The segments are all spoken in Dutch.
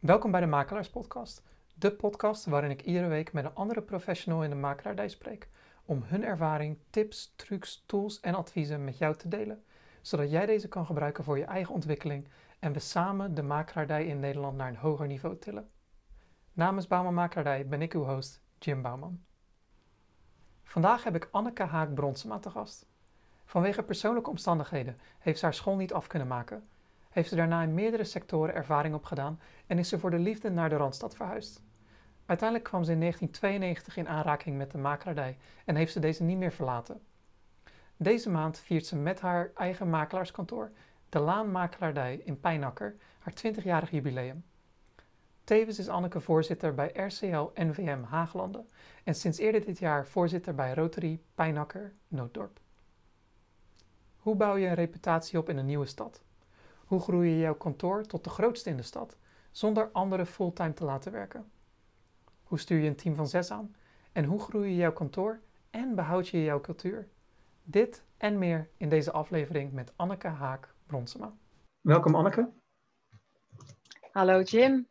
Welkom bij de Makelaars Podcast, de podcast waarin ik iedere week met een andere professional in de makelaardij spreek om hun ervaring, tips, trucs, tools en adviezen met jou te delen, zodat jij deze kan gebruiken voor je eigen ontwikkeling en we samen de makelaardij in Nederland naar een hoger niveau tillen. Namens Bouwman Makelaardij ben ik uw host, Jim Bouwman. Vandaag heb ik Anneke Haak-Bronsema te gast. Vanwege persoonlijke omstandigheden heeft ze haar school niet af kunnen maken heeft ze daarna in meerdere sectoren ervaring opgedaan en is ze voor de liefde naar de Randstad verhuisd. Uiteindelijk kwam ze in 1992 in aanraking met de makelaardij en heeft ze deze niet meer verlaten. Deze maand viert ze met haar eigen makelaarskantoor, de Laan Makelaardij in Pijnakker, haar 20-jarig jubileum. Tevens is Anneke voorzitter bij RCL NVM Haaglanden en sinds eerder dit jaar voorzitter bij Rotary Pijnakker Nooddorp. Hoe bouw je een reputatie op in een nieuwe stad? Hoe groei je jouw kantoor tot de grootste in de stad, zonder anderen fulltime te laten werken? Hoe stuur je een team van zes aan? En hoe groei je jouw kantoor en behoud je jouw cultuur? Dit en meer in deze aflevering met Anneke Haak-Bronsema. Welkom Anneke. Hallo Jim.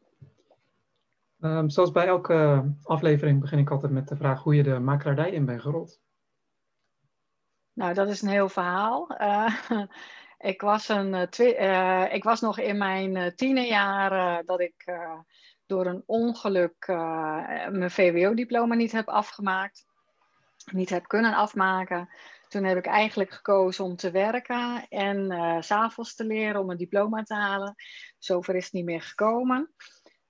Um, zoals bij elke aflevering begin ik altijd met de vraag hoe je de makelaardij in bent gerold. Nou, dat is een heel verhaal. Uh, Ik was, een, uh, ik was nog in mijn uh, tienerjaren dat ik door een ongeluk mijn VWO-diploma niet heb afgemaakt. Niet heb kunnen afmaken. Toen heb ik eigenlijk gekozen om te werken en s s'avonds te leren om een diploma te halen. Zover is het niet meer gekomen.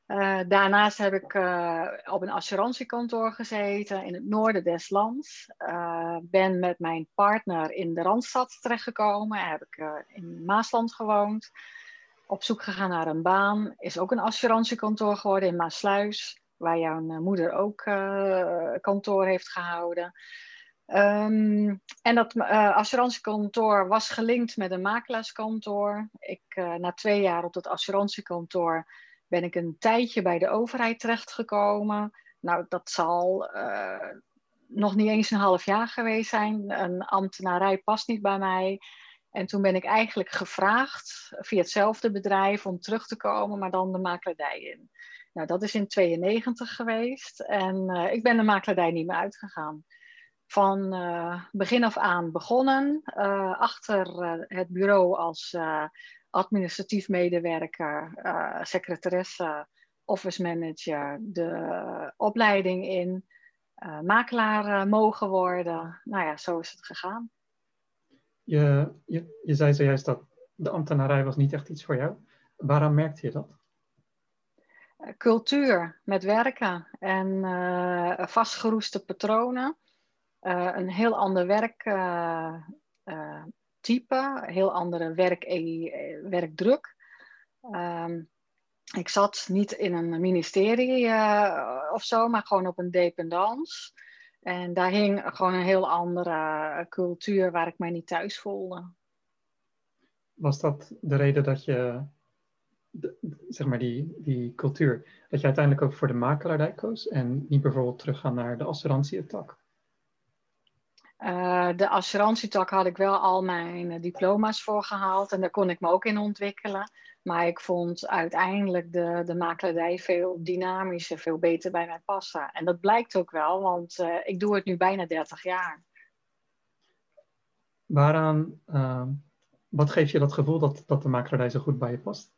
Uh, daarnaast heb ik uh, op een assurantiekantoor gezeten in het noorden des lands. Uh, ben met mijn partner in de Randstad terechtgekomen. Heb ik in Maasland gewoond. Op zoek gegaan naar een baan. Is ook een assurantiekantoor geworden in Maasluis. Waar jouw moeder ook kantoor heeft gehouden. Um, en dat assurantiekantoor was gelinkt met een makelaarskantoor. Ik, na twee jaar op dat assurantiekantoor ben ik een tijdje bij de overheid terechtgekomen. Nou, dat zal uh, nog niet eens een half jaar geweest zijn. Een ambtenarij past niet bij mij. En toen ben ik eigenlijk gevraagd via hetzelfde bedrijf om terug te komen, maar dan de makelaardij in. Nou, dat is in 92 geweest en uh, ik ben de makelaardij niet meer uitgegaan. Van uh, begin af aan begonnen, achter het bureau als administratief medewerker, uh, secretaresse, office manager, de opleiding in, uh, makelaar uh, mogen worden. Nou ja, zo is het gegaan. Je, je, je zei zojuist dat de ambtenarij was niet echt iets voor jou. Waarom merkte je dat? Cultuur met werken en vastgeroeste patronen. een heel ander werk type, heel andere werk, eh, werkdruk. Um, ik zat niet in een ministerie uh, of zo, maar gewoon op een dependance. En daar hing gewoon een heel andere cultuur waar ik mij niet thuis voelde. Was dat de reden dat je, zeg maar die, die cultuur, dat je uiteindelijk ook voor de makelaardij koos en niet bijvoorbeeld teruggaan naar de assurantietak? Uh, de assurantietak had ik wel al mijn uh, diploma's voor gehaald en daar kon ik me ook in ontwikkelen. Maar ik vond uiteindelijk de, de veel dynamischer, veel beter bij mij passen. En dat blijkt ook wel, want uh, ik doe het nu bijna 30 jaar. Waaraan, wat geeft je dat gevoel dat, dat de makelaardij zo goed bij je past?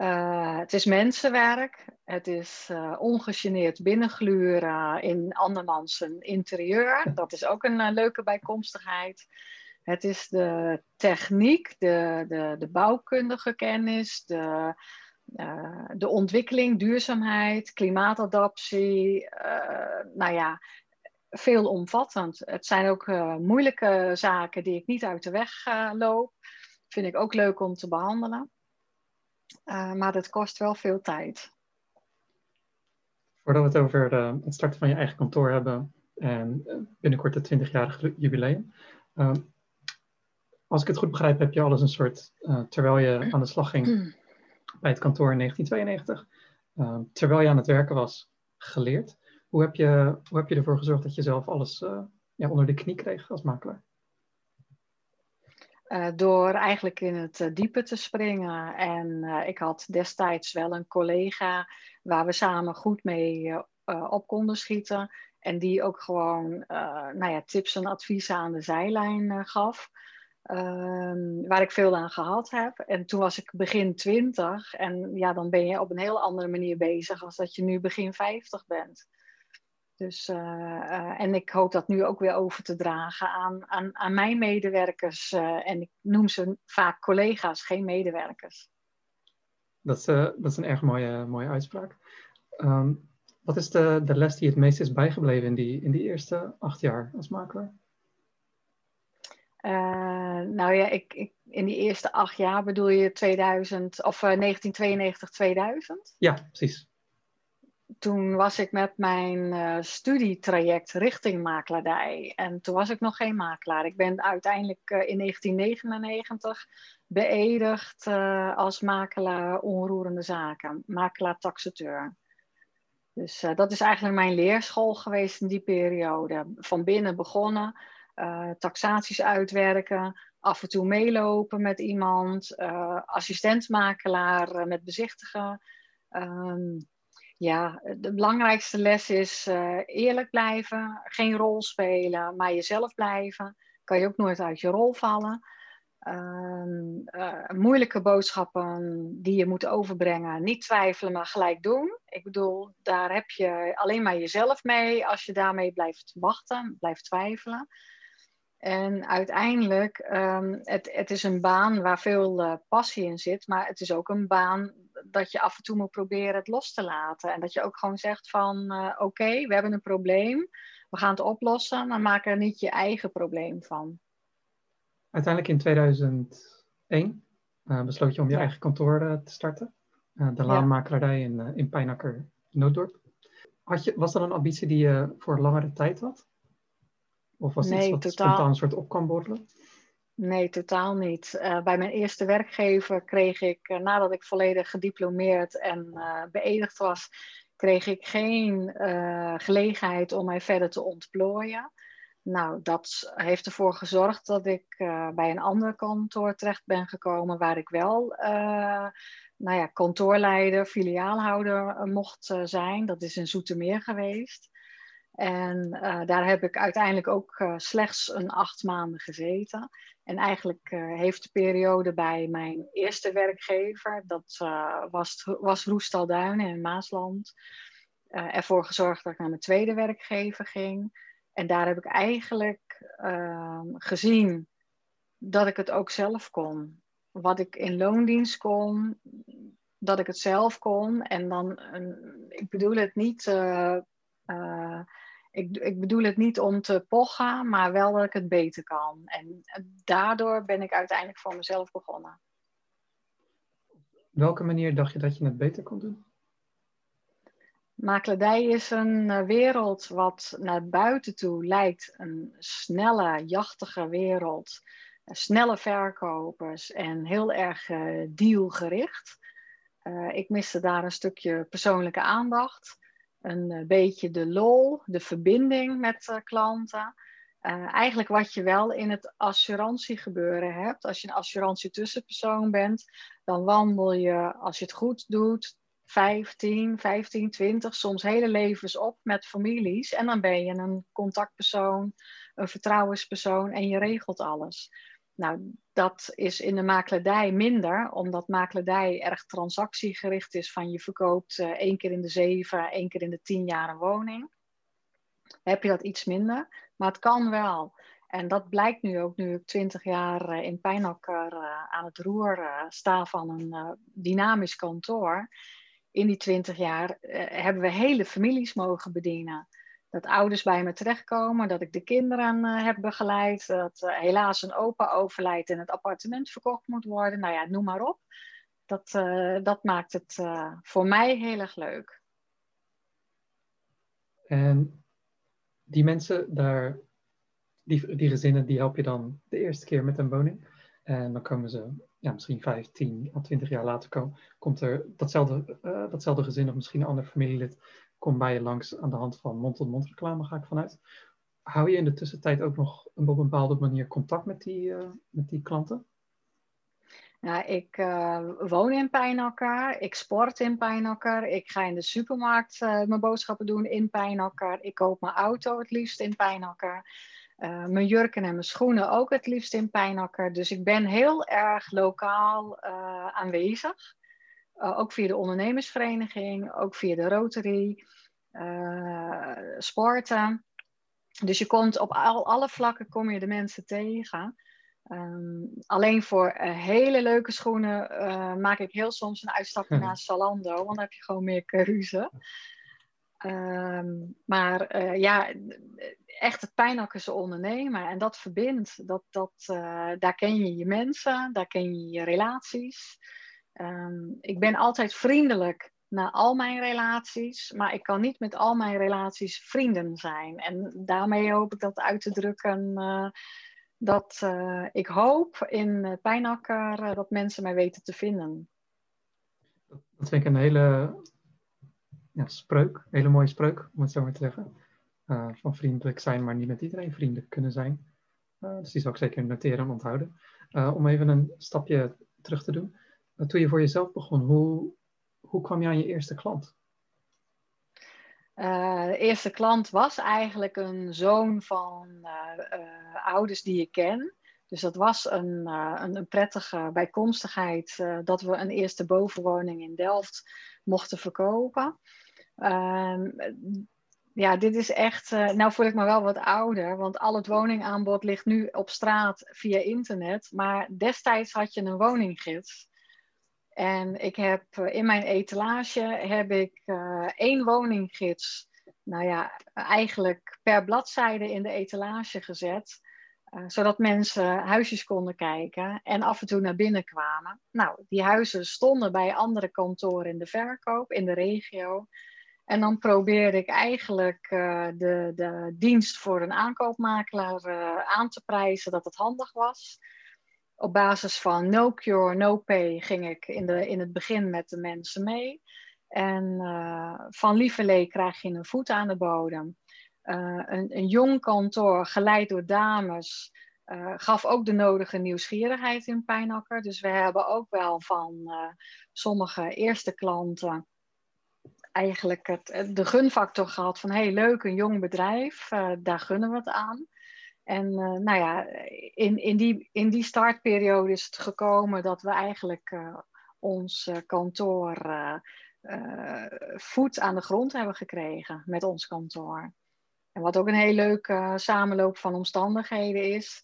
Uh, het is mensenwerk. Het is uh, ongegeneerd binnengluren in andermans interieur. Dat is ook een uh, leuke bijkomstigheid. Het is de techniek, de, de, de bouwkundige kennis, de, de ontwikkeling, duurzaamheid, klimaatadaptie. nou ja, veelomvattend. Het zijn ook moeilijke zaken die ik niet uit de weg loop. Vind ik ook leuk om te behandelen. Uh, maar dat kost wel veel tijd. Voordat we het over de, het starten van je eigen kantoor hebben en eh, binnenkort het 20-jarig jubileum. Als ik het goed begrijp, heb je alles een soort, uh, terwijl je aan de slag ging bij het kantoor in 1992, terwijl je aan het werken was, geleerd. Hoe heb je, hoe heb je ervoor gezorgd dat je zelf alles ja, onder de knie kreeg als makelaar? Door eigenlijk in het diepe te springen. En ik had destijds wel een collega waar we samen goed mee op konden schieten. En die ook gewoon nou ja, tips en adviezen aan de zijlijn gaf. Ehm, waar ik veel aan gehad heb. En toen was ik begin 20 en ja, dan ben je op een heel andere manier bezig als dat je nu begin 50 bent. Dus, uh, uh, en ik hoop dat nu ook weer over te dragen aan, aan, aan mijn medewerkers. Uh, en ik noem ze vaak collega's, geen medewerkers. Dat is, dat is een erg mooie, mooie uitspraak. Um, wat is de, de les die het meest is bijgebleven in die, in die eerste acht jaar als makelaar? Nou ja, ik, ik, in die eerste acht jaar bedoel je 2000 of uh, 1992, 2000? Ja, precies. Toen was ik met mijn uh, studietraject richting makelaardij. En toen was ik nog geen makelaar. Ik ben uiteindelijk in 1999 beëdigd als makelaar onroerende zaken, makelaar taxateur. Dus dat is eigenlijk mijn leerschool geweest in die periode. Van binnen begonnen taxaties uitwerken, af en toe meelopen met iemand, assistentsmakelaar uh, met bezichtigen. Um, ja, de belangrijkste les is eerlijk blijven, geen rol spelen, maar jezelf blijven. Kan je ook nooit uit je rol vallen. Um, moeilijke boodschappen die je moet overbrengen, niet twijfelen, maar gelijk doen. Ik bedoel, daar heb je alleen maar jezelf mee als je daarmee blijft wachten, blijft twijfelen. En uiteindelijk, um, het, het is een baan waar veel passie in zit, maar het is ook een baan dat je af en toe moet proberen het los te laten. En dat je ook gewoon zegt van, uh, oké, okay, we hebben een probleem, we gaan het oplossen, maar maak er niet je eigen probleem van. Uiteindelijk in 2001 uh, besloot je om je eigen kantoor uh, te starten. de laanmakelaardij in, in Pijnakker, Nooddorp. Had je, was dat een ambitie die je voor langere tijd had? Of was het nee, iets wat totaal... spontaan een soort op kan borrelen? Nee, totaal niet. Uh, bij mijn eerste werkgever kreeg ik, uh, nadat ik volledig gediplomeerd en uh, beëdigd was, kreeg ik geen gelegenheid om mij verder te ontplooien. Nou, dat heeft ervoor gezorgd dat ik bij een ander kantoor terecht ben gekomen, waar ik wel nou ja, kantoorleider, filiaalhouder mocht zijn. Dat is in Zoetermeer geweest. En uh, daar heb ik uiteindelijk ook uh, slechts een acht maanden gezeten. En eigenlijk uh, heeft de periode bij mijn eerste werkgever, dat was, was Roestalduinen in Maasland, ervoor gezorgd dat ik naar mijn tweede werkgever ging. En daar heb ik eigenlijk ehm, gezien dat ik het ook zelf kon. Wat ik in loondienst kon, dat ik het zelf kon. En dan, ik bedoel het niet ik, ik bedoel het niet om te pochen, maar wel dat ik het beter kan. En daardoor ben ik uiteindelijk voor mezelf begonnen. Welke manier dacht je dat je het beter kon doen? Makelaardij is een eh, wereld wat naar buiten toe lijkt een snelle, jachtige wereld. Snelle verkopers en heel erg uh, dealgericht. Uh, ik miste daar een stukje persoonlijke aandacht een eh, beetje de lol, de verbinding met uh, klanten. Uh, eigenlijk wat je wel in het assurantiegebeuren hebt. Als je een assurantietussenpersoon bent, dan wandel je, als je het goed doet, 15, 15, 20, soms hele levens op met families. En dan ben je een contactpersoon, een vertrouwenspersoon en je regelt alles. Nou, dat is in de makelaardij minder, omdat makelaardij erg transactiegericht is van je verkoopt uh, één keer in de zeven, één keer in de tien jaar een woning. Heb je dat iets minder, maar het kan wel. En dat blijkt nu ook nu ik twintig jaar uh, in Pijnakker uh, aan het roer sta van een dynamisch kantoor. In die twintig jaar hebben we hele families mogen bedienen dat ouders bij me terechtkomen, dat ik de kinderen uh, heb begeleid, dat uh, helaas een opa overlijdt en het appartement verkocht moet worden. Nou ja, noem maar op. Dat, uh, dat maakt het voor mij heel erg leuk. En die mensen daar, die, die gezinnen, die help je dan de eerste keer met een woning. En dan komen ze, ja, misschien 15 of 20 jaar later, komen, komt er datzelfde, datzelfde gezin of misschien een ander familielid kom bij je langs aan de hand van mond-tot-mond reclame, ga ik vanuit. Hou je in de tussentijd ook nog op een bepaalde manier contact met die, uh, met die klanten? Ja, ik uh, woon in Pijnakker, ik sport in Pijnakker, ik ga in de supermarkt uh, mijn boodschappen doen in Pijnakker, ik koop mijn auto het liefst in Pijnakker, mijn jurken en mijn schoenen ook het liefst in Pijnakker. Dus ik ben heel erg lokaal aanwezig, ook via de ondernemersvereniging, ook via de Rotary, sporten. Dus je komt op al, alle vlakken kom je de mensen tegen. Um, alleen voor uh, hele leuke schoenen maak ik heel soms een uitstapje naar Zalando, want dan heb je gewoon meer keuze. Um, maar ja, echt het pijnakkerse ondernemen en dat verbindt. Dat, dat, daar ken je je mensen, daar ken je je relaties. Um, ik ben altijd vriendelijk naar al mijn relaties, maar ik kan niet met al mijn relaties vrienden zijn. En daarmee hoop ik dat uit te drukken dat uh, ik hoop in uh, Pijnakker dat mensen mij weten te vinden. Dat vind ik een hele ja, spreuk, hele mooie spreuk, om het zo maar te zeggen. van vriendelijk zijn, maar niet met iedereen vriendelijk kunnen zijn. dus die zal ik zeker noteren en onthouden. om even een stapje terug te doen. Toen je voor jezelf begon, hoe, hoe kwam je aan je eerste klant? Uh, de eerste klant was eigenlijk een zoon van uh, uh, ouders die ik ken. Dus dat was een, een, een, prettige bijkomstigheid dat we een eerste bovenwoning in Delft mochten verkopen. Ehm, ja, dit is echt. nou voel ik me wel wat ouder, want al het woningaanbod ligt nu op straat via internet. Maar destijds had je een woninggids. En ik heb eh, in mijn etalage heb ik uh, één woninggids, nou ja, eigenlijk per bladzijde in de etalage gezet. Uh, zodat mensen huisjes konden kijken en af en toe naar binnen kwamen. Nou, die huizen stonden bij andere kantoren in de verkoop in de regio. En dan probeerde ik eigenlijk de, de dienst voor een aankoopmakelaar aan te prijzen dat het handig was op basis van no cure, no pay ging ik in, de, in het begin met de mensen mee. En uh, van lieverlee krijg je een voet aan de bodem. Uh, een, een, jong kantoor, geleid door dames, uh, gaf ook de nodige nieuwsgierigheid in Pijnakker. Dus we hebben ook wel van sommige eerste klanten eigenlijk het, de gunfactor gehad van hey, leuk, een jong bedrijf, daar gunnen we het aan. En uh, nou ja, in, in, die, in die startperiode is het gekomen dat we eigenlijk uh, ons uh, kantoor voet aan de grond hebben gekregen met ons kantoor. En wat ook een heel leuke samenloop van omstandigheden is.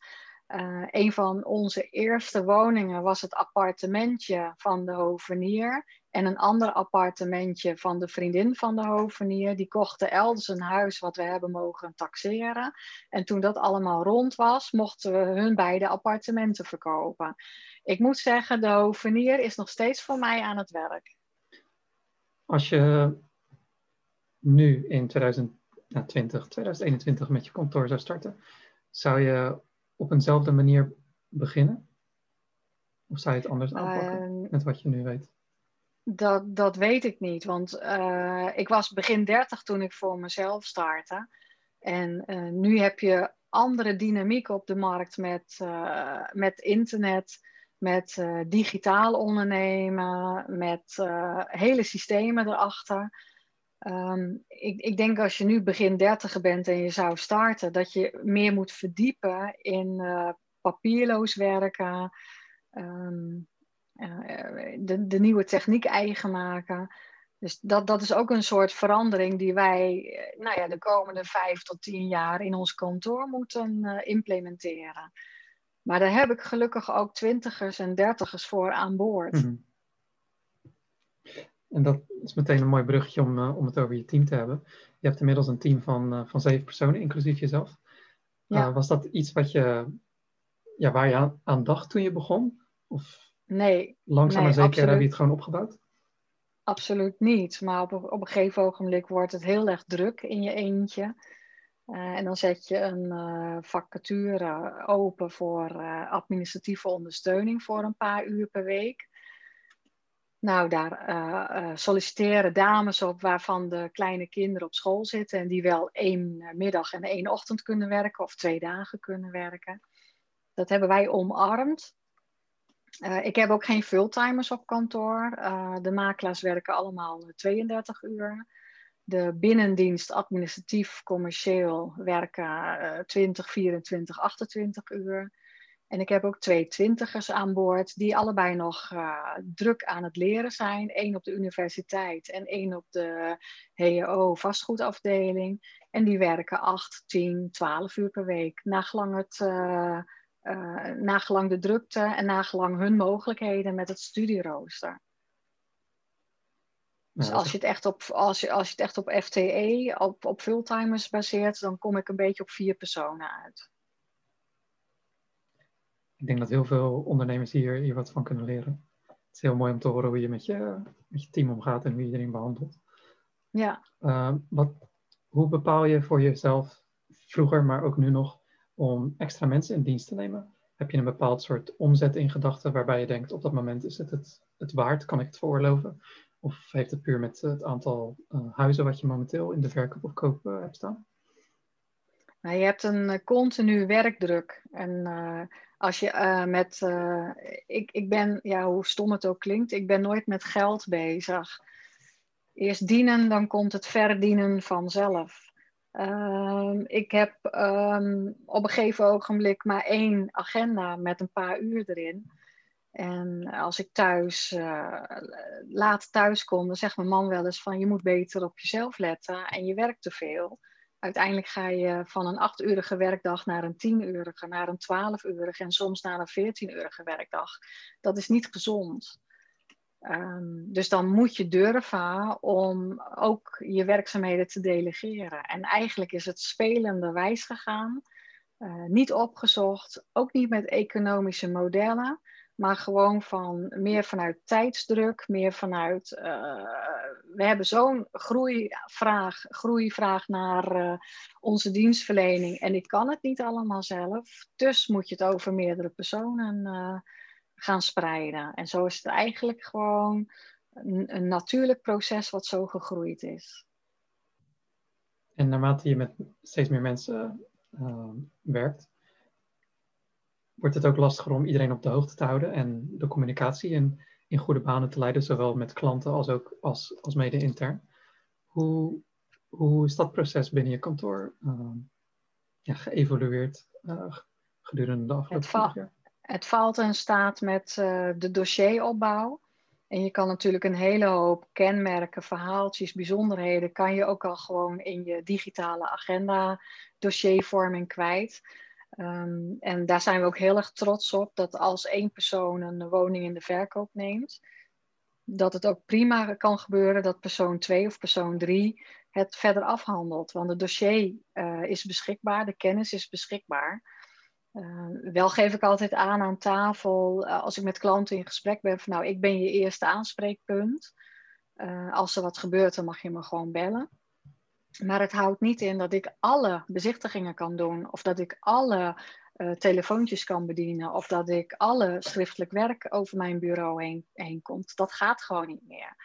een van onze eerste woningen was het appartementje van de hovenier. En een ander appartementje van de vriendin van de hovenier. Die kochten elders een huis wat we hebben mogen taxeren. En toen dat allemaal rond was, mochten we hun beide appartementen verkopen. Ik moet zeggen, de hovenier is nog steeds voor mij aan het werk. Als je nu in 2020, 2021 met je kantoor zou starten, zou je op eenzelfde manier beginnen? Of zou je het anders aanpakken uh, met wat je nu weet? Dat, dat weet ik niet, want uh, ik was begin 30 toen ik voor mezelf startte. En uh, nu heb je andere dynamiek op de markt met, uh, met internet, met digitaal ondernemen, met hele systemen erachter. Um, ik, ik denk als je nu begin 30 bent en je zou starten, dat je meer moet verdiepen in papierloos werken. Um, eh, de, de nieuwe techniek eigen maken. Dus dat, dat is ook een soort verandering die wij eh, nou ja, de komende vijf tot tien jaar in ons kantoor moeten uh, implementeren. Maar daar heb ik gelukkig ook twintigers en dertigers voor aan boord. Mhm. En dat is meteen een mooi bruggetje om, uh, om het over je team te hebben. Je hebt inmiddels een team van, uh, van zeven personen, inclusief jezelf. Ja. was dat iets wat je, ja, waar je aan, aan dacht toen je begon? Of Nee. Langzaam nee, maar zeker absoluut. heb je het gewoon opgebouwd? Absoluut niet. Maar op, op een gegeven ogenblik wordt het heel erg druk in je eentje. Uh, en dan zet je een uh, vacature open voor uh, administratieve ondersteuning voor een paar uur per week. Nou, daar solliciteren dames op waarvan de kleine kinderen op school zitten en die wel één middag en één ochtend kunnen werken of twee dagen kunnen werken. Dat hebben wij omarmd. Ik heb ook geen fulltimers op kantoor. de makelaars werken allemaal 32 uur. De binnendienst administratief commercieel werken 20, 24, 28 uur. En ik heb ook twee twintigers aan boord die allebei nog druk aan het leren zijn. Eén op de universiteit en één op de HEO vastgoedafdeling. En die werken 8, 10, 12 uur per week. Nagelang, het, uh, uh, nagelang de drukte en nagelang hun mogelijkheden met het studierooster. Dus als je het echt op, als je, als je het echt op FTE, op, op fulltimers baseert, dan kom ik een beetje op vier personen uit ik denk dat heel veel ondernemers hier, hier wat van kunnen leren. Het is heel mooi om te horen hoe je met je, met je team omgaat en hoe je iedereen behandelt. Ja. Uh, wat, hoe bepaal je voor jezelf, vroeger, maar ook nu nog, om extra mensen in dienst te nemen? Heb je een bepaald soort omzet in gedachten waarbij je denkt, op dat moment is het het, waard, kan ik het veroorloven? Of heeft het puur met het aantal uh, huizen wat je momenteel in de verkoop of koop uh, hebt staan? Nou, je hebt een uh, continu werkdruk. En als je met, ik, ik ben, ja, hoe stom het ook klinkt, ik ben nooit met geld bezig. Eerst dienen, dan komt het verdienen vanzelf. Uh, ik heb um, op een gegeven ogenblik maar één agenda met een paar uur erin. En als ik thuis, uh, laat thuis kom, dan zegt mijn man wel eens van je moet beter op jezelf letten en je werkt te veel uiteindelijk ga je van een achtuurige werkdag naar een tienurige, naar een twaalfurige en soms naar een veertienurige werkdag. Dat is niet gezond. Um, dus dan moet je durven om ook je werkzaamheden te delegeren. En eigenlijk is het spelende wijs gegaan, uh, niet opgezocht, ook niet met economische modellen maar gewoon van meer vanuit tijdsdruk, meer vanuit. Uh, we hebben zo'n groeivraag, groeivraag naar uh, onze dienstverlening en ik kan het niet allemaal zelf. Dus moet je het over meerdere personen gaan spreiden. En zo is het eigenlijk gewoon een, een natuurlijk proces wat zo gegroeid is. En naarmate je met steeds meer mensen werkt, wordt het ook lastiger om iedereen op de hoogte te houden en de communicatie in, in goede banen te leiden, zowel met klanten als ook als, als mede intern. Hoe, hoe is dat proces binnen je kantoor uh, ja, geëvolueerd uh, gedurende de afgelopen het jaar? Het valt en staat met uh, de dossieropbouw. En je kan natuurlijk een hele hoop kenmerken, verhaaltjes, bijzonderheden, kan je ook al gewoon in je digitale agenda dossiervorming kwijt. Um, en daar zijn we ook heel erg trots op dat als één persoon een woning in de verkoop neemt, dat het ook prima kan gebeuren dat persoon 2 of persoon 3 het verder afhandelt. Want het dossier uh, is beschikbaar, de kennis is beschikbaar. Uh, wel geef ik altijd aan aan tafel, uh, als ik met klanten in gesprek ben, van nou, ik ben je eerste aanspreekpunt. als er wat gebeurt, dan mag je me gewoon bellen. Maar het houdt niet in dat ik alle bezichtigingen kan doen, of dat ik alle uh, telefoontjes kan bedienen, of dat ik alle schriftelijk werk over mijn bureau heen, heen komt. Dat gaat gewoon niet meer.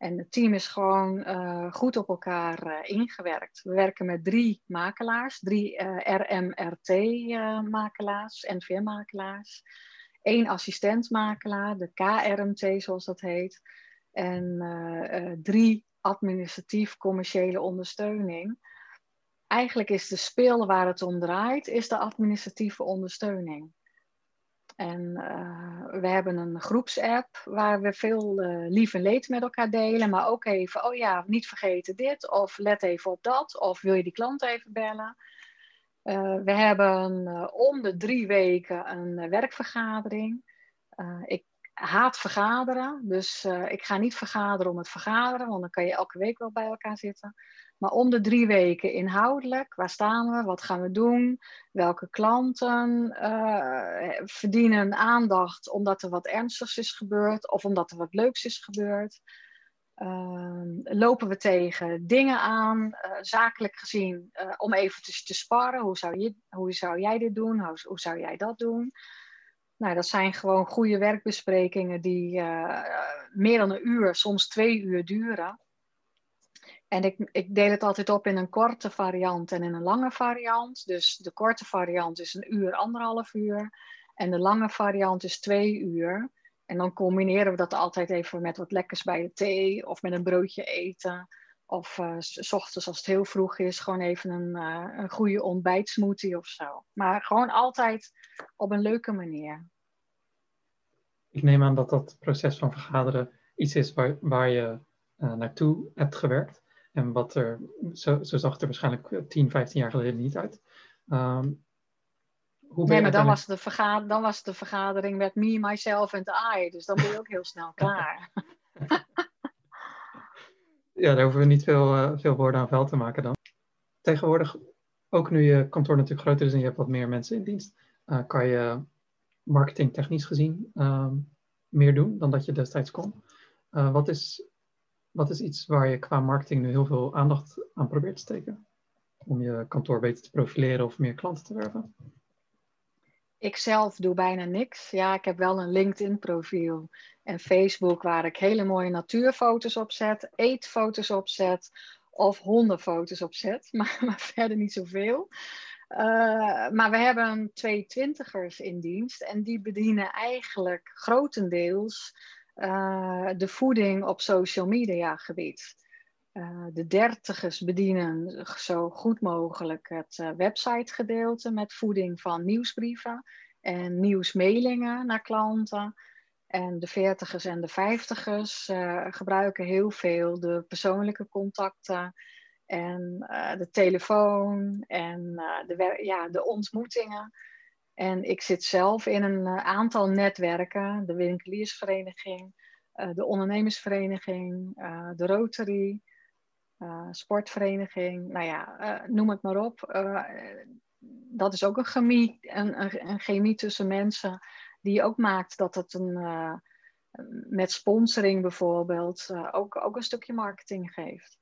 En het team is gewoon uh, goed op elkaar uh, ingewerkt. We werken met drie makelaars, drie RMRT-makelaars, NVM-makelaars. Eén assistentmakelaar, de KRMT zoals dat heet. En drie administratief commerciële ondersteuning. Eigenlijk is de speel waar het om draait, is de administratieve ondersteuning. En uh, we hebben een groepsapp waar we veel uh, lief en leed met elkaar delen. Maar ook even, oh ja, niet vergeten dit. Of let even op dat. Of wil je die klant even bellen. Uh, we hebben om de drie weken een werkvergadering. ik haat vergaderen. Dus ik ga niet vergaderen om het vergaderen, want dan kan je elke week wel bij elkaar zitten. Maar om de drie weken inhoudelijk, waar staan we, wat gaan we doen, welke klanten uh, verdienen aandacht omdat er wat ernstigs is gebeurd of omdat er wat leuks is gebeurd. Uh, lopen we tegen dingen aan, zakelijk gezien, om eventjes te sparren. Hoe zou, je, hoe zou jij dit doen? Hoe, hoe zou jij dat doen? Nou, dat zijn gewoon goede werkbesprekingen die meer dan een uur, soms twee uur duren. En ik, ik deel het altijd op in een korte variant en in een lange variant. Dus de korte variant is een uur, anderhalf uur. En de lange variant is twee uur. En dan combineren we dat altijd even met wat lekkers bij de thee of met een broodje eten. Of uh, s ochtends als het heel vroeg is, gewoon even een, uh, een goede ontbijtsmoothie of zo. Maar gewoon altijd op een leuke manier. Ik neem aan dat dat proces van vergaderen iets is waar, waar je uh, naartoe hebt gewerkt. En wat er, zo, zo zag het er waarschijnlijk 10, 15 jaar geleden niet uit. Um, hoe nee, maar dan was, de vergadering, dan was de vergadering met me, myself en I. Dus dan ben je ook heel snel klaar. ja, daar hoeven we niet veel, uh, veel woorden aan vuil te maken dan. Tegenwoordig, ook nu je kantoor natuurlijk groter is en je hebt wat meer mensen in dienst, uh, kan je marketingtechnisch gezien uh, meer doen dan dat je destijds kon. Uh, wat, is, wat is iets waar je qua marketing nu heel veel aandacht aan probeert te steken? Om je kantoor beter te profileren of meer klanten te werven? Ik zelf doe bijna niks. Ja, ik heb wel een LinkedIn-profiel en Facebook waar ik hele mooie natuurfoto's op zet, eetfoto's op zet of hondenfoto's op zet, maar, maar verder niet zoveel. Uh, maar we hebben twee twintigers in dienst en die bedienen eigenlijk grotendeels uh, de voeding op social media gebied. Uh, de dertigers bedienen zo goed mogelijk het uh, websitegedeelte met voeding van nieuwsbrieven en nieuwsmailingen naar klanten. En de veertigers en de vijftigers uh, gebruiken heel veel de persoonlijke contacten en de telefoon en de, ja, de ontmoetingen. En ik zit zelf in een aantal netwerken, de winkeliersvereniging, de ondernemersvereniging, de Rotary, sportvereniging, nou ja, noem het maar op. Dat is ook een chemie, een, een, chemie tussen mensen die ook maakt dat het een, met sponsoring bijvoorbeeld ook, ook een stukje marketing geeft.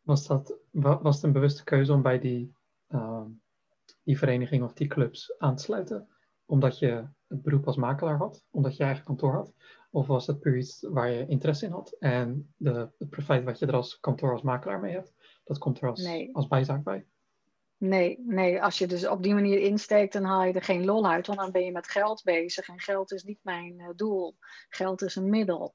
Was, dat, was het een bewuste keuze om bij die, die vereniging of die clubs aan te sluiten? Omdat je het beroep als makelaar had, omdat je eigen kantoor had? Of was het puur iets waar je interesse in had? En de, het profijt wat je er als kantoor, als makelaar mee hebt, dat komt er als, als bijzaak bij? Nee, nee, als je dus op die manier insteekt, dan haal je er geen lol uit, want dan ben je met geld bezig. En geld is niet mijn uh, doel. Geld is een middel.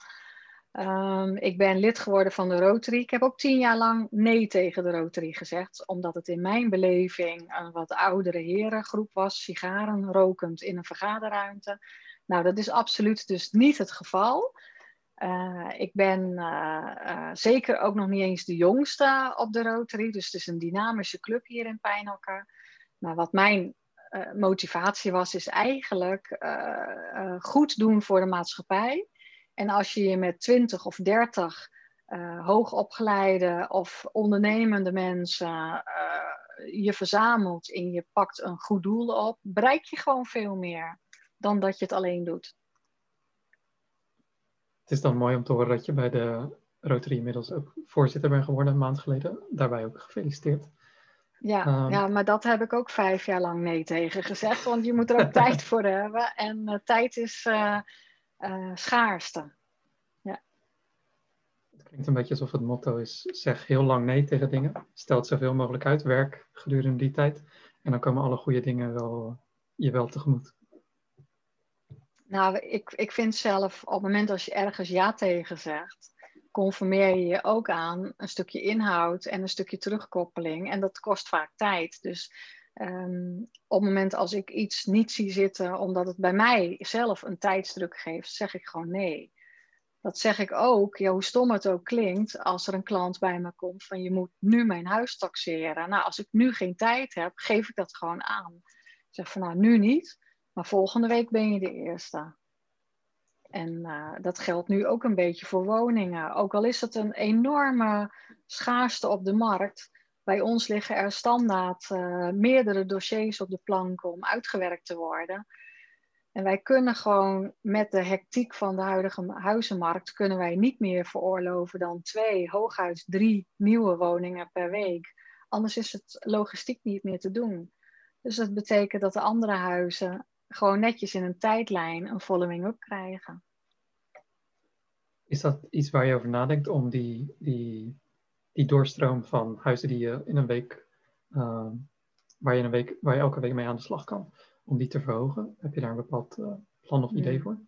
Um, ik ben lid geworden van de Rotary. Ik heb ook tien jaar lang nee tegen de Rotary gezegd, omdat het in mijn beleving een wat oudere herengroep was, sigaren rokend in een vergaderruimte. Nou, dat is absoluut dus niet het geval. Uh, ik ben uh, uh, zeker ook nog niet eens de jongste op de Rotary. Dus het is een dynamische club hier in Pijnakker. Maar wat mijn motivatie was, is eigenlijk goed doen voor de maatschappij. En als je je met 20 of 30 hoogopgeleide of ondernemende mensen je verzamelt en je pakt een goed doel op, bereik je gewoon veel meer dan dat je het alleen doet. Het is dan mooi om te horen dat je bij de Rotary inmiddels ook voorzitter bent geworden een maand geleden. Daarbij ook gefeliciteerd. Ja, um, ja, maar dat heb ik ook vijf jaar lang nee tegen gezegd, want je moet er ook tijd voor hebben. En uh, tijd is uh, uh, schaarste. Ja. Het klinkt een beetje alsof het motto is: zeg heel lang nee tegen dingen. Stel zoveel mogelijk uit, werk gedurende die tijd. En dan komen alle goede dingen wel, je wel tegemoet. Nou, ik, ik vind zelf op het moment als je ergens ja tegen zegt, conformeer je je ook aan een stukje inhoud en een stukje terugkoppeling. En dat kost vaak tijd. Dus um, op het moment als ik iets niet zie zitten, omdat het bij mij zelf een tijdsdruk geeft, zeg ik gewoon nee. Dat zeg ik ook, hoe stom het ook klinkt, als er een klant bij me komt van je moet nu mijn huis taxeren. Nou, als ik nu geen tijd heb, geef ik dat gewoon aan. Ik zeg van nou, nu niet. Maar volgende week ben je de eerste. En uh, dat geldt nu ook een beetje voor woningen. Ook al is het een enorme schaarste op de markt. Bij ons liggen er standaard uh, meerdere dossiers op de plank om uitgewerkt te worden. En wij kunnen gewoon met de hectiek van de huidige huizenmarkt, kunnen wij niet meer veroorloven dan twee, hooguit drie nieuwe woningen per week. Anders is het logistiek niet meer te doen. Dus dat betekent dat de andere huizen gewoon netjes in een tijdlijn een following-up krijgen. Is dat iets waar je over nadenkt om die, die, die doorstroom van huizen die je in een week, uh, waar, je een week waar je elke week mee aan de slag kan, om die te verhogen? Heb je daar een bepaald uh, plan of idee voor?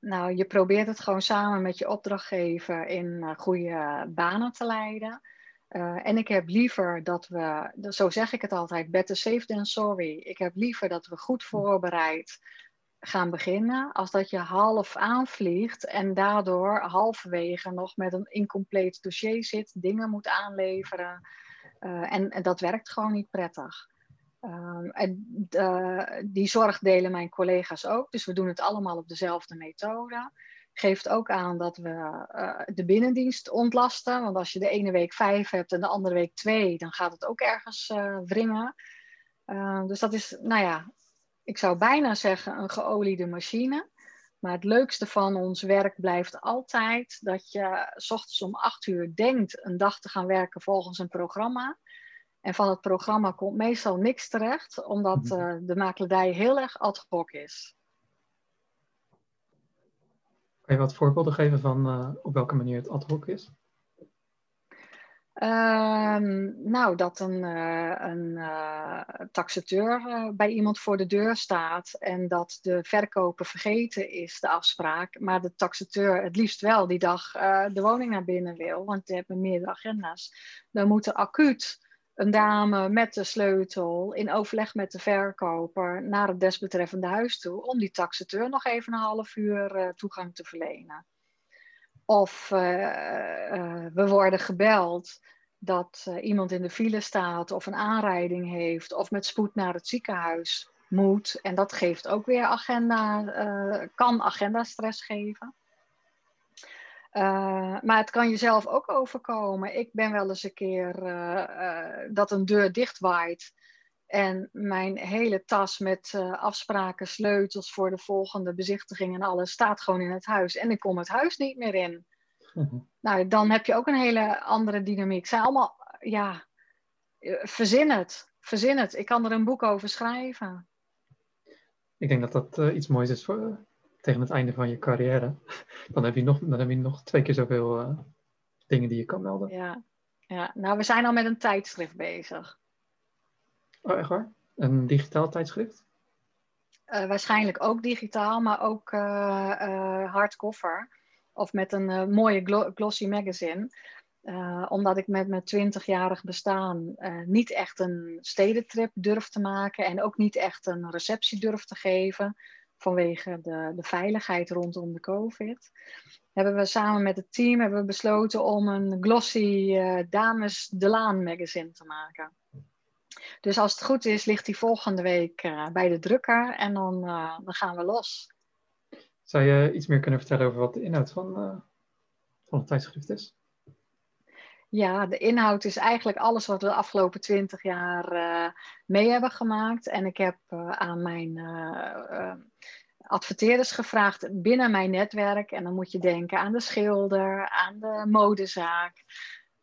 Nou, je probeert het gewoon samen met je opdrachtgever in uh, goede banen te leiden. Uh, en ik heb liever dat we, zo zeg ik het altijd, better safe than sorry. Ik heb liever dat we goed voorbereid gaan beginnen, als dat je half aanvliegt en daardoor halverwege nog met een incompleet dossier zit, dingen moet aanleveren. Uh, en, dat werkt gewoon niet prettig. Um, en die zorg delen mijn collega's ook, dus we doen het allemaal op dezelfde methode. Geeft ook aan dat we uh, de binnendienst ontlasten, want als je de ene week vijf hebt en de andere week twee, dan gaat het ook ergens wringen. Uh, dus dat is, nou ja, ik zou bijna zeggen een geoliede machine. Maar het leukste van ons werk blijft altijd dat je s ochtends om acht uur denkt een dag te gaan werken volgens een programma. En van het programma komt meestal niks terecht, omdat uh, de makelaardij heel erg ad hoc is. Kan je wat voorbeelden geven van uh, op welke manier het ad hoc is? Um, nou, dat een, uh, een uh, taxateur uh, bij iemand voor de deur staat en dat de verkoper vergeten is, de afspraak, maar de taxateur het liefst wel die dag de woning naar binnen wil, want die hebben meerdere agenda's. Dan moet er acuut een dame met de sleutel in overleg met de verkoper naar het desbetreffende huis toe om die taxateur nog even een half uur toegang te verlenen. Of uh, uh, we worden gebeld dat uh, iemand in de file staat of een aanrijding heeft of met spoed naar het ziekenhuis moet. En dat geeft ook weer agenda, kan agendastress geven. maar het kan jezelf ook overkomen. Ik ben wel eens een keer dat een deur dichtwaait en mijn hele tas met uh, afspraken, sleutels voor de volgende bezichtiging en alles staat gewoon in het huis. En ik kom het huis niet meer in. Nou, dan heb je ook een hele andere dynamiek. Zijn allemaal, ja, eh, verzin het. Verzin het. Ik kan er een boek over schrijven. Ik denk dat dat uh, iets moois is voor, tegen het einde van je carrière. Dan heb je nog, dan heb je nog twee keer zoveel dingen die je kan melden. Ja. ja, nou, we zijn al met een tijdschrift bezig. Oh, echt waar? Een digitaal tijdschrift? Uh, waarschijnlijk ook digitaal, maar ook uh, uh, hardcover. Of met een mooie glossy magazine. omdat ik met mijn 20-jarig bestaan niet echt een stedentrip durf te maken. En ook niet echt een receptie durf te geven. Vanwege de, de veiligheid rondom de COVID. Hebben we samen met het team hebben we besloten om een glossy Dames de Laan magazine te maken. Dus als het goed is, ligt die volgende week uh, bij de drukker en dan, uh, dan gaan we los. Zou je iets meer kunnen vertellen over wat de inhoud van, uh, van het tijdschrift is? Ja, de inhoud is eigenlijk alles wat we de afgelopen twintig jaar mee hebben gemaakt. En ik heb aan mijn adverteerders gevraagd binnen mijn netwerk. En dan moet je denken aan de schilder, aan de modezaak,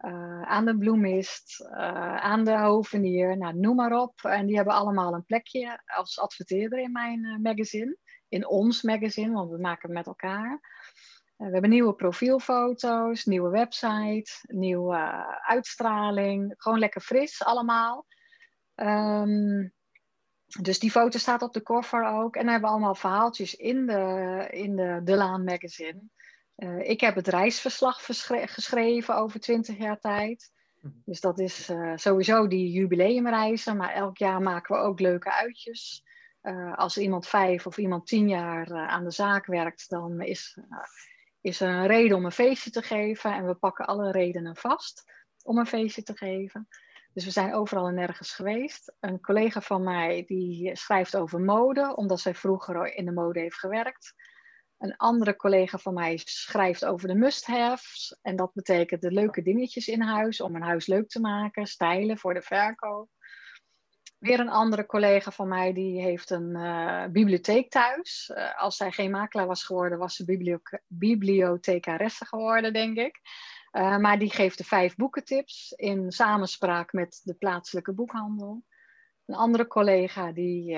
uh, aan de bloemist, uh, aan de hovenier, nou, noem maar op. En die hebben allemaal een plekje als adverteerder in mijn uh, magazine. In ons magazine, want we maken het met elkaar. we hebben nieuwe profielfoto's, nieuwe website, nieuwe uitstraling. Gewoon lekker fris allemaal. Um, dus die foto staat op de cover ook. En dan hebben we allemaal verhaaltjes in de, in de De Laan magazine. Uh, ik heb het reisverslag geschreven over 20 jaar tijd. Mhm. Dus dat is uh, sowieso die jubileumreizen, maar elk jaar maken we ook leuke uitjes. Uh, als iemand vijf of iemand tien jaar aan de zaak werkt, dan is, is er een reden om een feestje te geven. En we pakken alle redenen vast om een feestje te geven. Dus we zijn overal en nergens geweest. Een collega van mij die schrijft over mode, omdat zij vroeger in de mode heeft gewerkt. Een andere collega van mij schrijft over de must-haves. En dat betekent de leuke dingetjes in huis om een huis leuk te maken, stijlen voor de verkoop. Weer een andere collega van mij die heeft een uh, bibliotheek thuis. Uh, als zij geen makelaar was geworden, was ze bibliotheek bibliothecaresse geworden, denk ik. Uh, maar die geeft de vijf boekentips in samenspraak met de plaatselijke boekhandel. Een andere collega die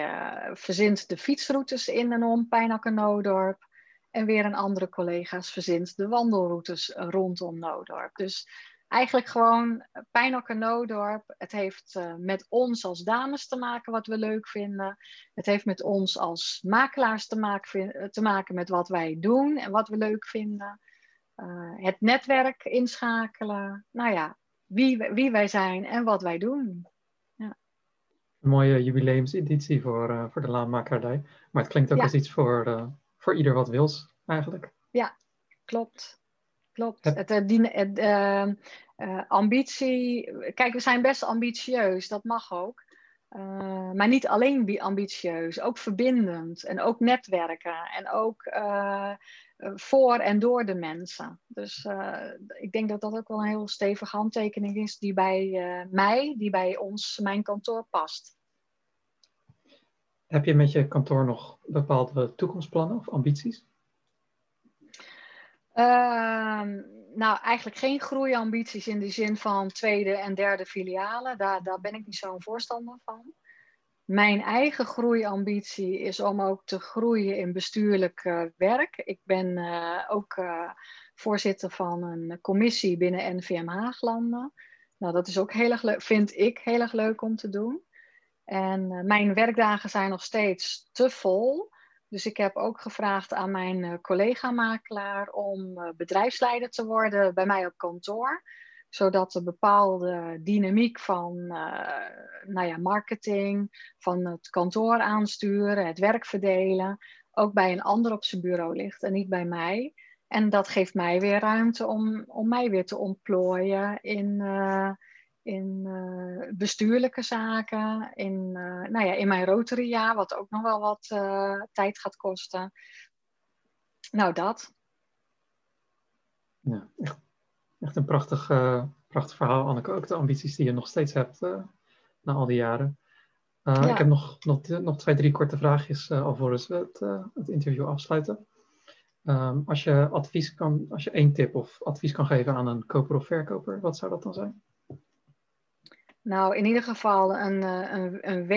verzint de fietsroutes in en om Pijnakker-Noodorp. En weer een andere collega's verzint de wandelroutes rondom Noodorp. Dus eigenlijk gewoon Pijnakker Noodorp. Het heeft uh, met ons als dames te maken wat we leuk vinden. Het heeft met ons als makelaars te maken, te maken met wat wij doen en wat we leuk vinden. Uh, het netwerk inschakelen. Nou ja, wie, wie wij zijn en wat wij doen. Ja. Een mooie jubileumseditie voor, uh, voor de Laanmakelaardij. Maar het klinkt ook ja. als iets voor, voor ieder wat wils, eigenlijk. Ja, klopt. Klopt. Het, het, het uh, ambitie. Kijk, we zijn best ambitieus, dat mag ook. Uh, maar niet alleen ambitieus, ook verbindend en ook netwerken en ook voor en door de mensen. Dus ik denk dat dat ook wel een heel stevige handtekening is die bij mij, die bij ons, mijn kantoor past. Heb je met je kantoor nog bepaalde toekomstplannen of ambities? Ehm, nou, eigenlijk geen groeiambities in de zin van tweede en derde filialen. Daar, daar ben ik niet zo'n voorstander van. Mijn eigen groeiambitie is om ook te groeien in bestuurlijk uh, werk. Ik ben uh, ook uh, voorzitter van een commissie binnen NVM Haaglanden. Nou, dat is ook heel erg leuk, vind ik heel erg leuk om te doen. En mijn werkdagen zijn nog steeds te vol. Dus ik heb ook gevraagd aan mijn uh, collega-makelaar om uh, bedrijfsleider te worden bij mij op kantoor. Zodat de bepaalde dynamiek van nou ja, marketing, van het kantoor aansturen, het werk verdelen, ook bij een ander op zijn bureau ligt en niet bij mij. En dat geeft mij weer ruimte om, om mij weer te ontplooien in in uh, bestuurlijke zaken, in, uh, nou ja, in mijn Rotary wat ook nog wel wat uh, tijd gaat kosten. Nou, dat. Ja, echt, echt een prachtig, prachtig verhaal, Anneke. Ook de ambities die je nog steeds hebt na al die jaren. Ja. Ik heb nog, nog, nog twee, drie korte vraagjes alvorens we het, het interview afsluiten. Um, als je advies kan, als je één tip of advies kan geven aan een koper of verkoper, wat zou dat dan zijn? Nou, in ieder geval een, eh, een, een,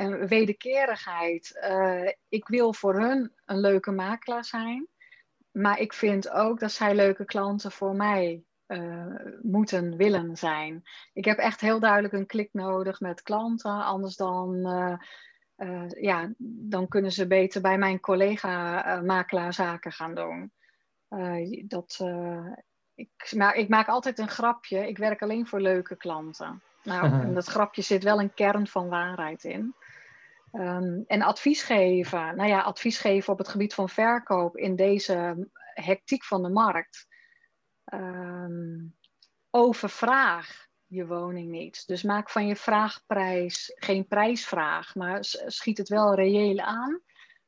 een wederkerigheid. Uh, ik wil voor hun een leuke makelaar zijn. Maar ik vind ook dat zij leuke klanten voor mij uh, moeten willen zijn. Ik heb echt heel duidelijk een klik nodig met klanten. Anders dan, ja, dan kunnen ze beter bij mijn collega-makelaar zaken gaan doen. dat, ik, maar ik maak altijd een grapje. Ik werk alleen voor leuke klanten. Nou, en dat grapje zit wel een kern van waarheid in. Um, en advies geven, nou ja, advies geven op het gebied van verkoop in deze hectiek van de markt. Um, overvraag je woning niet. Dus maak van je vraagprijs geen prijsvraag, maar schiet het wel reëel aan,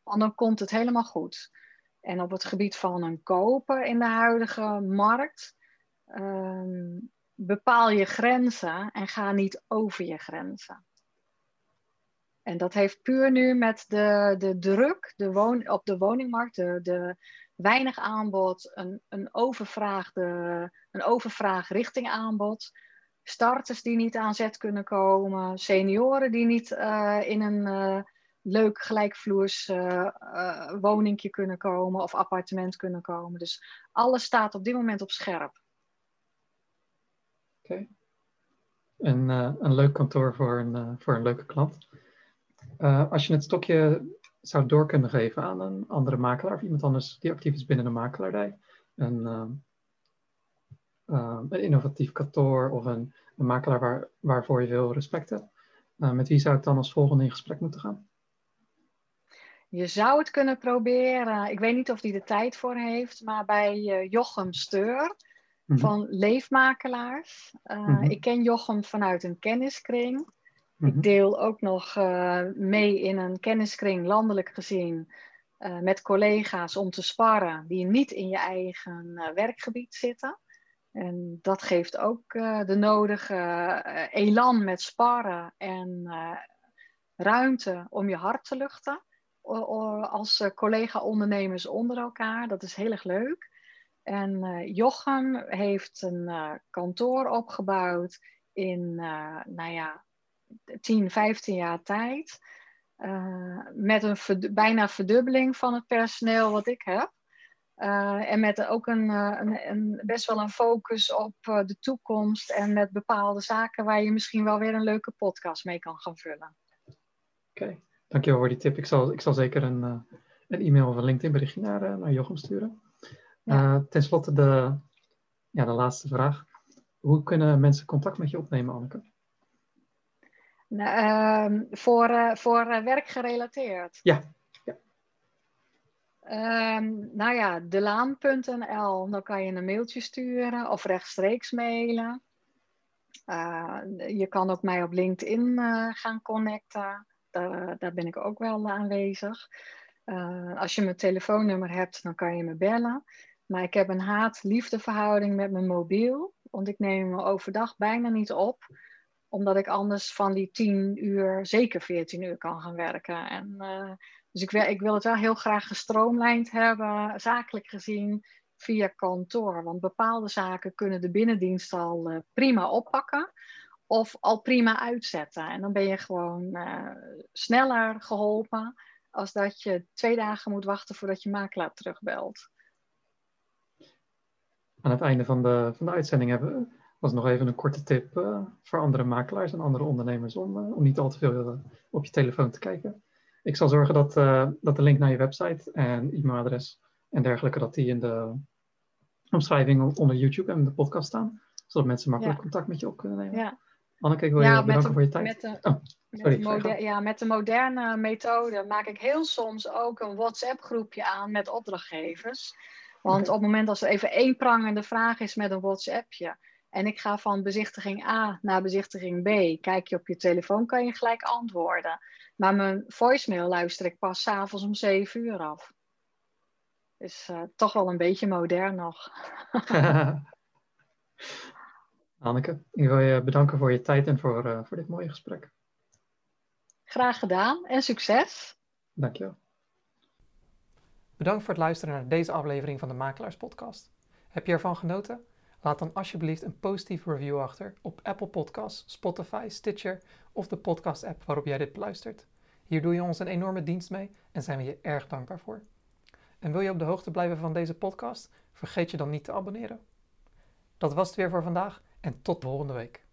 want dan komt het helemaal goed. En op het gebied van een kopen in de huidige markt, um, bepaal je grenzen en ga niet over je grenzen. En dat heeft puur nu met de, de druk de woon, op de woningmarkt, de, de weinig aanbod, een, een, overvraag de, een overvraag richting aanbod. Starters die niet aan zet kunnen komen, senioren die niet uh, in een uh, leuk gelijkvloers uh, woningje kunnen komen of appartement kunnen komen. Dus alles staat op dit moment op scherp. Oké. Een, uh, een leuk kantoor voor een, uh, voor een leuke klant. Uh, als je het stokje zou door kunnen geven aan een andere makelaar of iemand anders die actief is binnen de makelaardij, een, een innovatief kantoor of een, een makelaar waar, waarvoor je veel respect hebt, met wie zou ik dan als volgende in gesprek moeten gaan? Je zou het kunnen proberen. Ik weet niet of hij de tijd voor heeft, maar bij Jochem Steur Mhm. van leefmakelaars. Uh, Ik ken Jochem vanuit een kenniskring. Ik mhm. deel ook nog uh, mee in een kenniskring, landelijk gezien, uh, met collega's om te sparren die niet in je eigen werkgebied zitten. En dat geeft ook de nodige elan met sparren en ruimte om je hart te luchten. Als collega-ondernemers onder elkaar. Dat is heel erg leuk. En uh, Jochem heeft een uh, kantoor opgebouwd in, uh, nou ja, 10, 15 jaar tijd. met een bijna verdubbeling van het personeel wat ik heb. en met ook een, een, een, best wel een focus op de toekomst en met bepaalde zaken waar je misschien wel weer een leuke podcast mee kan gaan vullen. Oké, dankjewel voor die tip. Ik zal, ik zal zeker een, een e-mail of een LinkedIn berichtje naar, naar Jochem sturen. Ja. ten slotte de, ja, de laatste vraag. Hoe kunnen mensen contact met je opnemen, Anneke? Nou, uh, voor uh, voor uh, werk gerelateerd? Ja. ja. Uh, nou ja, delaan.nl, dan kan je een mailtje sturen of rechtstreeks mailen. Eh, je kan ook mij op LinkedIn gaan connecten. Daar, daar ben ik ook wel aanwezig. als je mijn telefoonnummer hebt, dan kan je me bellen. Maar ik heb een haat-liefde verhouding met mijn mobiel. Want ik neem me overdag bijna niet op. Omdat ik anders van die 10 uur zeker 14 uur kan gaan werken. En, uh, dus ik wil, ik wil het wel heel graag gestroomlijnd hebben, zakelijk gezien, via kantoor. Want bepaalde zaken kunnen de binnendienst al uh, prima oppakken. Of al prima uitzetten. En dan ben je gewoon uh, sneller geholpen. Als dat je twee dagen moet wachten voordat je makelaar terugbelt aan het einde van de, van de uitzending hebben, was nog even een korte tip uh, voor andere makelaars en andere ondernemers om, uh, om niet al te veel uh, op je telefoon te kijken. Ik zal zorgen dat, dat de link naar je website en e-mailadres en dergelijke, dat die in de omschrijving onder YouTube en de podcast staan, zodat mensen makkelijk ja. contact met je op kunnen nemen. Ja. Anneke, ik wil ja, je bedanken de, voor je tijd. Met de, oh, sorry, met de ja, met de moderne methode maak ik heel soms ook een WhatsApp-groepje aan met opdrachtgevers. Want op het moment als er even één prangende vraag is met een WhatsAppje. En ik ga van bezichtiging A naar bezichtiging B. Kijk je op je telefoon, kan je gelijk antwoorden. Maar mijn voicemail luister ik pas s'avonds om 7 uur af. Is uh, toch wel een beetje modern nog. Anneke, ik wil je bedanken voor je tijd en voor, uh, voor dit mooie gesprek. Graag gedaan en succes. Dankjewel. Bedankt voor het luisteren naar deze aflevering van de Makelaars Podcast. Heb je ervan genoten? Laat dan alsjeblieft een positieve review achter op Apple Podcasts, Spotify, Stitcher of de podcast-app waarop jij dit beluistert. Hier doe je ons een enorme dienst mee en zijn we je erg dankbaar voor. En wil je op de hoogte blijven van deze podcast? Vergeet je dan niet te abonneren. Dat was het weer voor vandaag en tot volgende week.